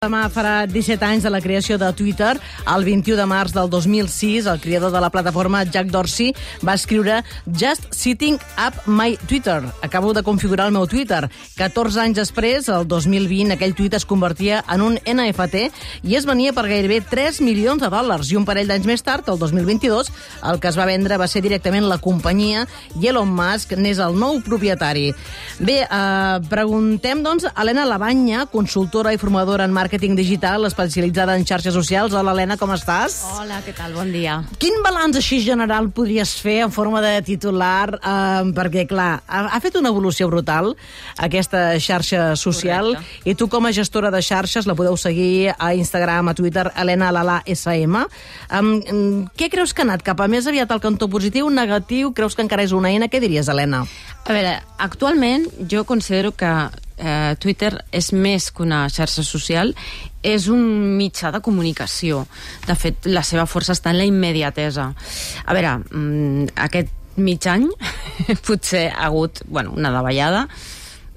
Demà farà 17 anys de la creació de Twitter. El 21 de març del 2006, el creador de la plataforma, Jack Dorsey, va escriure Just sitting up my Twitter. Acabo de configurar el meu Twitter. 14 anys després, el 2020, aquell tuit es convertia en un NFT i es venia per gairebé 3 milions de dòlars. I un parell d'anys més tard, el 2022, el que es va vendre va ser directament la companyia i Elon Musk n'és el nou propietari. Bé, eh, preguntem, doncs, a Helena Labanya, consultora i formadora en marketing màrqueting digital especialitzada en xarxes socials. Hola, Helena, com estàs? Hola, què tal? Bon dia. Quin balanç així general podries fer en forma de titular? Eh, perquè, clar, ha, ha fet una evolució brutal aquesta xarxa social Correcte. i tu com a gestora de xarxes la podeu seguir a Instagram, a Twitter, Helena Lala SM. Um, què creus que ha anat? Cap a més aviat al cantó positiu, negatiu? Creus que encara és una eina? Què diries, Helena? A veure, actualment jo considero que eh, Twitter és més que una xarxa social, és un mitjà de comunicació. De fet, la seva força està en la immediatesa. A veure, mm, aquest mig any potser ha hagut bueno, una davallada,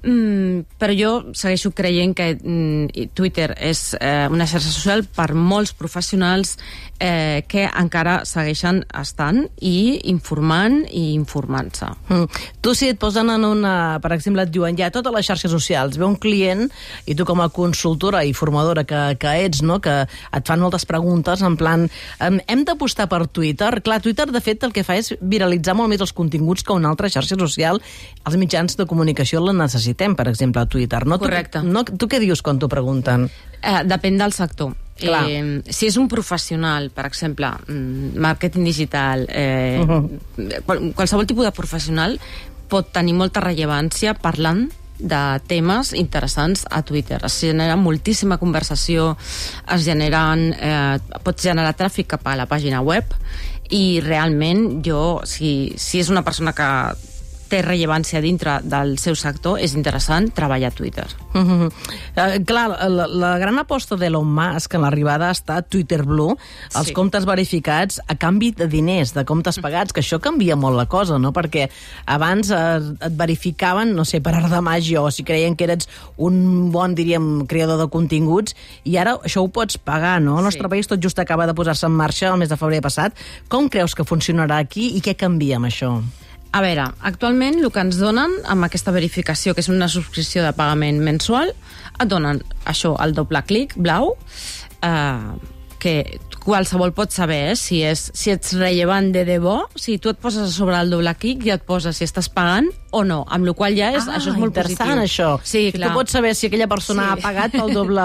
Mm, però jo segueixo creient que mm, Twitter és eh, una xarxa social per molts professionals eh, que encara segueixen estant i informant i informant-se. Mm. Tu si et posen en una... Per exemple, et diuen ja totes les xarxes socials, ve un client i tu com a consultora i formadora que, que ets, no? que et fan moltes preguntes en plan, hem d'apostar per Twitter? Clar, Twitter de fet el que fa és viralitzar molt més els continguts que una altra xarxa social. Els mitjans de comunicació la necessitem, per exemple, a Twitter. No? Correcte. Tu, no, tu què dius quan t'ho pregunten? Eh, depèn del sector. Clar. Eh, si és un professional, per exemple, mm, màrqueting digital, eh, Uh qual, qualsevol tipus de professional pot tenir molta rellevància parlant de temes interessants a Twitter. Es genera moltíssima conversació, es generen, eh, pot generar tràfic cap a la pàgina web i realment jo, si, si és una persona que té rellevància dintre del seu sector, és interessant treballar a Twitter. Mm -hmm. uh, clar, la, la gran aposta d'Elon Musk en l'arribada ha estat Twitter Blue, els Sí. comptes verificats a canvi de diners, de comptes pagats, que això canvia molt la cosa, no? Perquè abans eh, et verificaven, no sé, per art de màgia, o si creien que eres un bon, diríem, creador de continguts, i ara això ho pots pagar, no? El nostre Sí. país tot just acaba de posar-se en marxa el mes de febrer passat. Com creus que funcionarà aquí i què canvia amb això? A veure, actualment el que ens donen amb aquesta verificació, que és una subscripció de pagament mensual, et donen això, el doble clic blau, eh, que qualsevol pot saber eh, si, és, si ets rellevant de debò, si tu et poses a sobre el doble clic i et posa si estàs pagant o no, amb la qual ja és, ah, això és molt interessant, positiu. això. Sí, que clar. Tu pots saber si aquella persona Sí. ha pagat pel doble,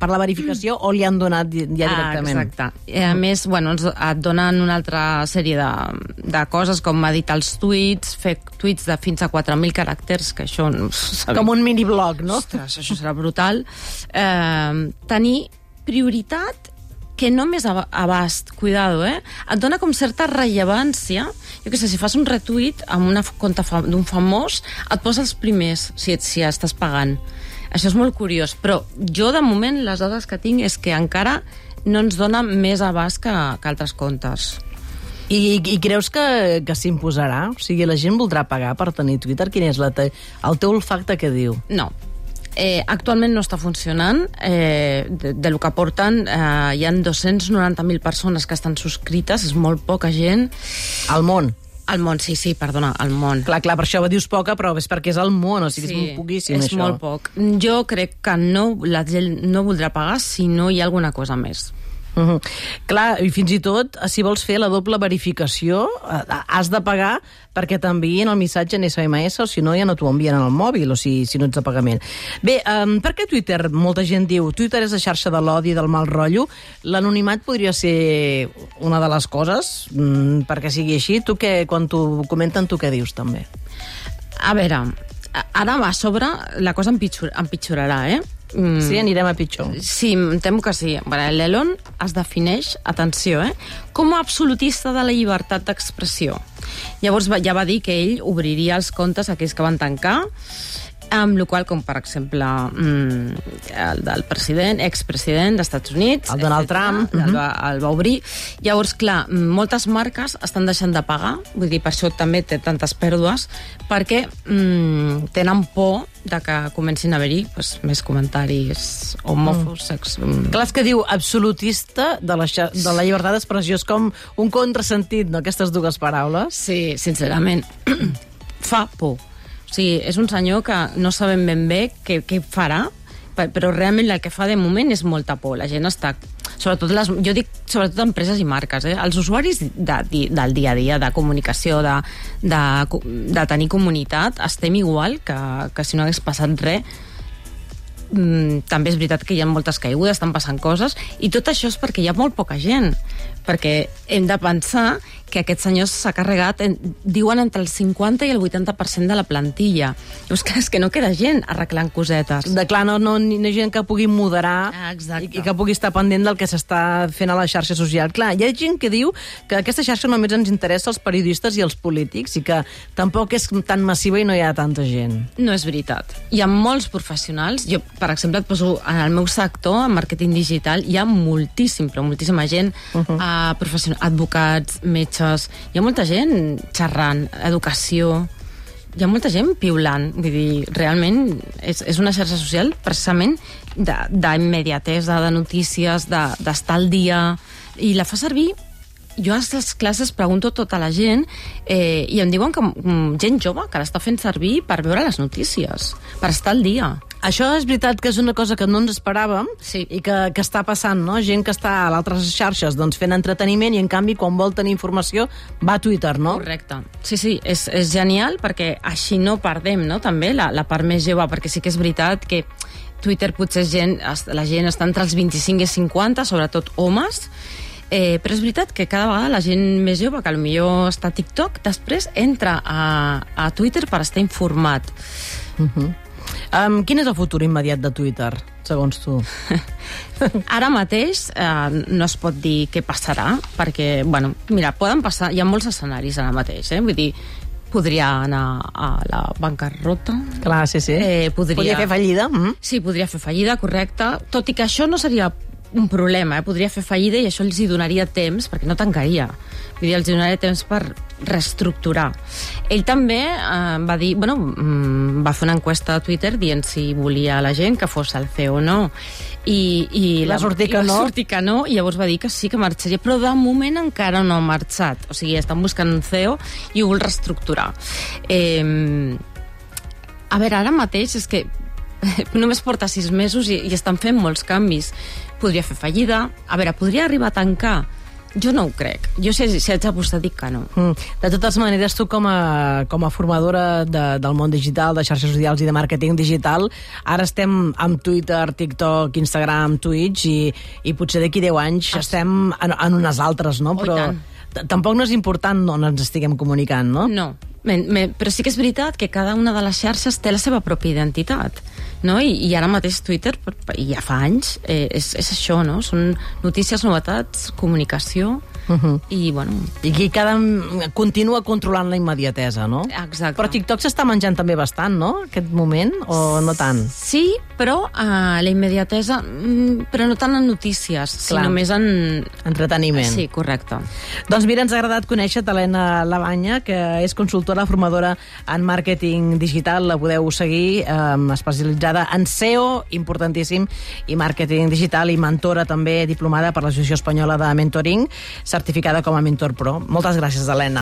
per la verificació o li han donat ja directament. Ah, exacte. I a més, bueno, ens, et donen una altra sèrie de, de coses, com editar els tuits, fer tuits de fins a 4.000 caràcters, que això... no sabem Com un mini-blog, no? Ostres, això serà brutal. Eh, tenir prioritat que no més ab- abast, cuidado, eh? Et dona com certa rellevància. Jo què sé, si fas un retuit amb una f- compte fa d'un famós, et posa els primers, si, et, si estàs pagant. Això és molt curiós, però jo, de moment, les dades que tinc és que encara no ens dona més abast que, que altres comptes. I, I creus que, que s'imposarà? O sigui, la gent voldrà pagar per tenir Twitter? Quin és la te... el teu olfacte que diu? No. Eh, actualment no està funcionant. Eh, de, de lo que porten, eh, hi han 290.000 persones que estan subscrites, és molt poca gent. Al món. Al món, sí, sí, perdona, al món. Clar, clar, per això dius poca, però és perquè és al món, o sigui, és molt poquíssim, és això. molt poc. Jo crec que no, la gent no voldrà pagar si no hi ha alguna cosa més. Uh -huh. Clar, i fins i tot, si vols fer la doble verificació, eh, has de pagar perquè t'enviïn el missatge en SMS, o si no, ja no t'ho envien al mòbil, o si, si no ets de pagament. Bé, um, per què Twitter, molta gent diu, Twitter és la xarxa de l'odi, del mal rotllo, l'anonimat podria ser una de les coses mm, perquè sigui així. Tu què, quan t'ho comenten, tu què dius, també? A veure, ara a sobre la cosa empitjor, empitjorarà, eh? Mm. Sí, anirem a pitjor. Sí, em temo que sí. Bueno, L'Elon es defineix, atenció, eh, com a absolutista de la llibertat d'expressió. Llavors ja va dir que ell obriria els comptes a aquells que van tancar amb la qual com per exemple mm, el del president, expresident dels Estats Units El Donald etcètera, Trump, el, va, el va obrir llavors clar, moltes marques estan deixant de pagar vull dir, per això també té tantes pèrdues perquè mm, tenen por de que comencin a haver-hi pues, més comentaris homòfobs sex, mm. Clar, és que diu absolutista de la, de la llibertat d'expressió. És com un contrasentit, no?, aquestes dues paraules. Sí, sincerament, fa por. O sigui, és un senyor que no sabem ben bé què, què farà, pe- però realment el que fa de moment és molta por. La gent està... Sobretot les, jo dic sobretot empreses i marques, eh? els usuaris de, di- del dia a dia, de comunicació, de, de, de tenir comunitat, estem igual que, que si no hagués passat res mm, també és veritat que hi ha moltes caigudes, estan passant coses, i tot això és perquè hi ha molt poca gent, perquè hem de pensar que aquest senyor s'ha carregat, en, diuen entre el 50 i el 80% de la plantilla. Llavors, clar, és que no queda gent arreglant cosetes. De clar, no, no, no hi ha gent que pugui moderar Ah, exacte. i, i que pugui estar pendent del que s'està fent a la xarxa social. Clar, hi ha gent que diu que aquesta xarxa només ens interessa als periodistes i als polítics i que tampoc és tan massiva i no hi ha tanta gent. No és veritat. Hi ha molts professionals. Jo, per exemple, et poso en el meu sector, en màrqueting digital, hi ha moltíssim, però moltíssima gent, uh -huh. uh, professionals, advocats, metges, hi ha molta gent xerrant, educació, hi ha molta gent piulant. Vull dir, realment és, és una xarxa social precisament d'immediatesa, de, de notícies, de- d'estar de, al dia, i la fa servir jo a les classes pregunto a tota la gent eh, i em diuen que mm, gent jove que l'està fent servir per veure les notícies, per estar al dia. Això és veritat que és una cosa que no ens esperàvem Sí. i que, que està passant, no? Gent que està a altres xarxes doncs, fent entreteniment i, en canvi, quan vol tenir informació, va a Twitter, no? Correcte. Sí, sí, és, és genial perquè així no perdem no? també la, la part més jove, perquè sí que és veritat que Twitter potser gent, la gent està entre els 25 i 50, sobretot homes, eh, però és veritat que cada vegada la gent més jove, que millor està a TikTok, després entra a, a Twitter per estar informat. Um, quin és el futur immediat de Twitter, segons tu? Ara mateix eh, no es pot dir què passarà, perquè, bueno, mira, poden passar, hi ha molts escenaris ara mateix, eh? vull dir, podria anar a la bancarrota, Clar, sí, sí. Eh, podria- podria fer fallida. Mm? Sí, podria fer fallida, correcte, tot i que això no seria un problema, eh? podria fer fallida i això els hi donaria temps, perquè no tancaria. Vull dir, els hi donaria temps per reestructurar. Ell també eh, va dir, bueno, mm, va fer una enquesta a Twitter dient si volia la gent que fos el CEO o no. I, i Va sortir que no. Sortir que no, i llavors va dir que sí que marxaria, però de moment encara no ha marxat. O sigui, estan buscant un CEO i ho vol reestructurar. Eh, a veure, ara mateix és que només porta sis mesos i, i estan fent molts canvis. Podria fer fallida. A veure, podria arribar a tancar? Jo no ho crec. Jo si, si haig d'apostar dic que no. Mm. De totes maneres, tu com a, com a formadora de, del món digital, de xarxes socials i de màrqueting digital, ara estem amb Twitter, TikTok, Instagram, Twitch, i, i potser d'aquí 10 anys Ah, estem en, en unes altres, no? Però tampoc no és important on ens estiguem comunicant, no? No, me, me, però sí que és veritat que cada una de les xarxes té la seva pròpia identitat. No? I, I ara mateix Twitter, ja fa anys, eh, és, és això, no? Són notícies, novetats, comunicació, Uh -huh. i bueno... I aquí cada continua controlant la immediatesa, no? Exacte. Però TikTok s'està menjant també bastant, no? Aquest moment, o no tant? Sí, però uh, la immediatesa, mm, però no tant en notícies, Clar. sinó més en... Entreteniment. Sí, correcte. Doncs mira, ens ha agradat conèixer Helena Labanya, que és consultora formadora en màrqueting digital. La podeu seguir, eh, especialitzada en SEO, importantíssim, i màrqueting digital, i mentora també diplomada per l'Associació Espanyola de Mentoring, certificada com a Mentor Pro. Moltes gràcies, Helena.